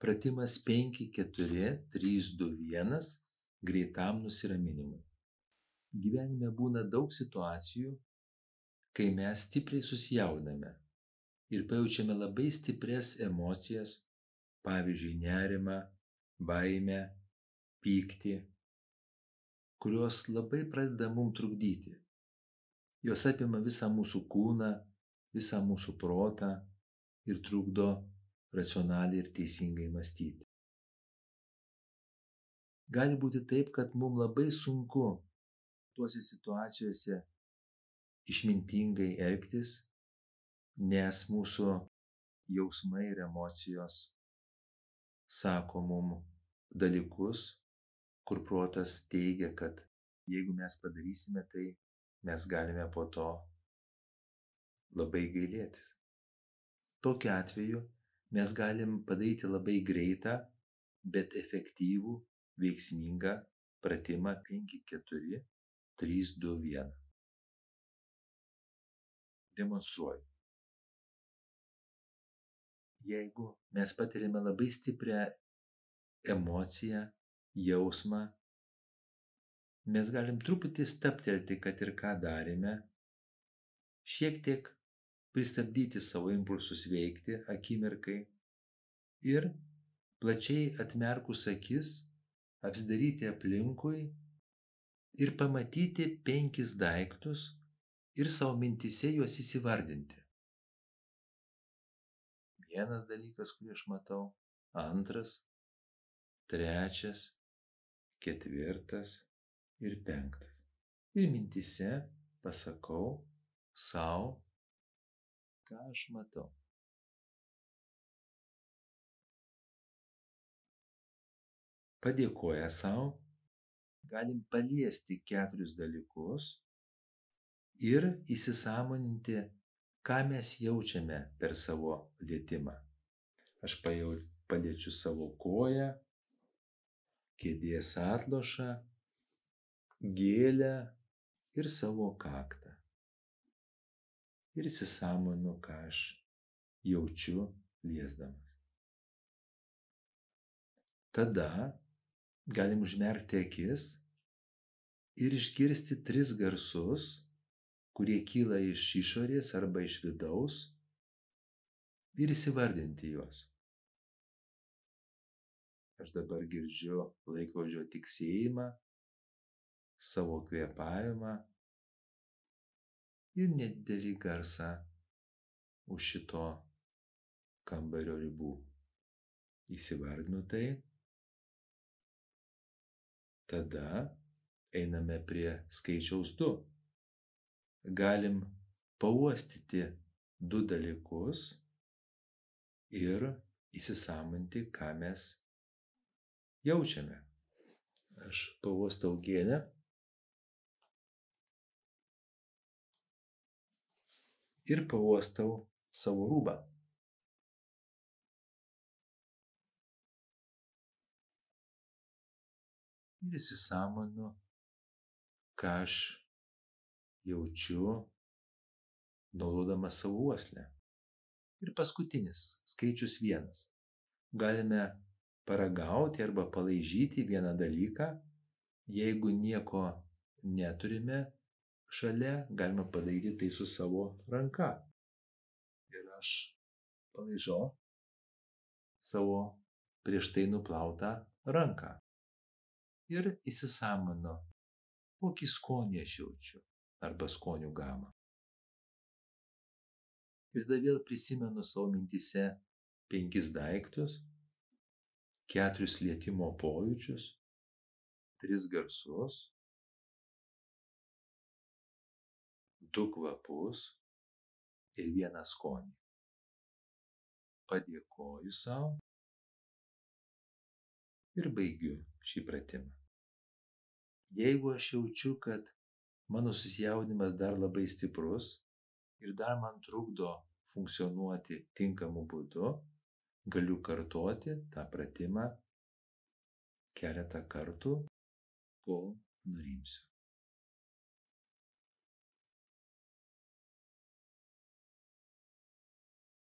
Pratimas 5, 4, 3, 2, 1 greitam nusiraminimui. Gyvenime būna daug situacijų, kai mes stipriai susijaudame ir pajaučiame labai stiprias emocijas, pavyzdžiui, nerimą, baimę, pyktį, kurios labai pradeda mum trukdyti. Jos apima visą mūsų kūną, visą mūsų protą ir trukdo racionaliai ir teisingai mąstyti. Gali būti taip, kad mums labai sunku tuose situacijose išmintingai elgtis, nes mūsų jausmai ir emocijos sako mum dalykus, kur protas teigia, kad jeigu mes padarysime tai, mes galime po to labai gailėtis. Tokiu atveju mes galim padaryti labai greitą, bet efektyvų, veiksmingą pratimą 5-4, 3-2-1. Demonstruoju. Jeigu mes patiriame labai stiprią emociją, jausmą, mes galim truputį staptelti, kad ir ką darėme, šiek tiek pristabdyti savo impulsus veikti akimirkai ir plačiai atmerkus akis, apsidaryti aplinkui ir pamatyti penkis daiktus ir savo mintise juos įsivardinti. Vienas dalykas, kurį aš matau, antras, trečias, ketvirtas ir penktas. Ir mintise pasakau savo, ką aš matau. Padėkoja savo, galim paliesti keturis dalykus ir įsisamoninti, ką mes jaučiame per savo lietimą. Aš pajau, paliečiu savo koją, kėdės atlošą, gėlę ir savo kaktą ir įsisamonu, ką aš jaučiu liesdamas. Tada galim užmerkti akis ir išgirsti tris garsus, kurie kyla iš išorės arba iš vidaus ir įsivardinti juos. Aš dabar girdžiu laikrodžio tiksėjimą, savo kvėpavimą ir nedidelį garsą už šito kambario ribų. Įsivardinu tai. Tada einame prie skaičiaus 2. Galim pauostyti du dalykus ir įsisamonti, ką mes jaučiame. Aš pauostau gėlę ir pauostau savo rūbą. Ir įsisamonu, ką aš jaučiu, naudodamas savo uoslę. Ir paskutinis, skaičius vienas. Galime paragauti arba palaižyti vieną dalyką, jeigu nieko neturime, šalia galima padaryti tai su savo ranka. Ir aš palaižau savo prieš tai nuplautą ranką. Ir įsisamonu, kokį skonį aš jaučiu arba skonių gamą. Ir tada vėl prisimenu savo mintise penkis daiktus, keturis lietimo pojūčius, tris garsus du kvapus ir vieną skonį. Padėkoju savo ir baigiu šį pratimą. Jeigu aš jaučiu, kad mano susijaudinimas dar labai stiprus ir dar man trukdo funkcionuoti tinkamu būdu, galiu kartoti tą pratimą keletą kartų, kol nurimsiu.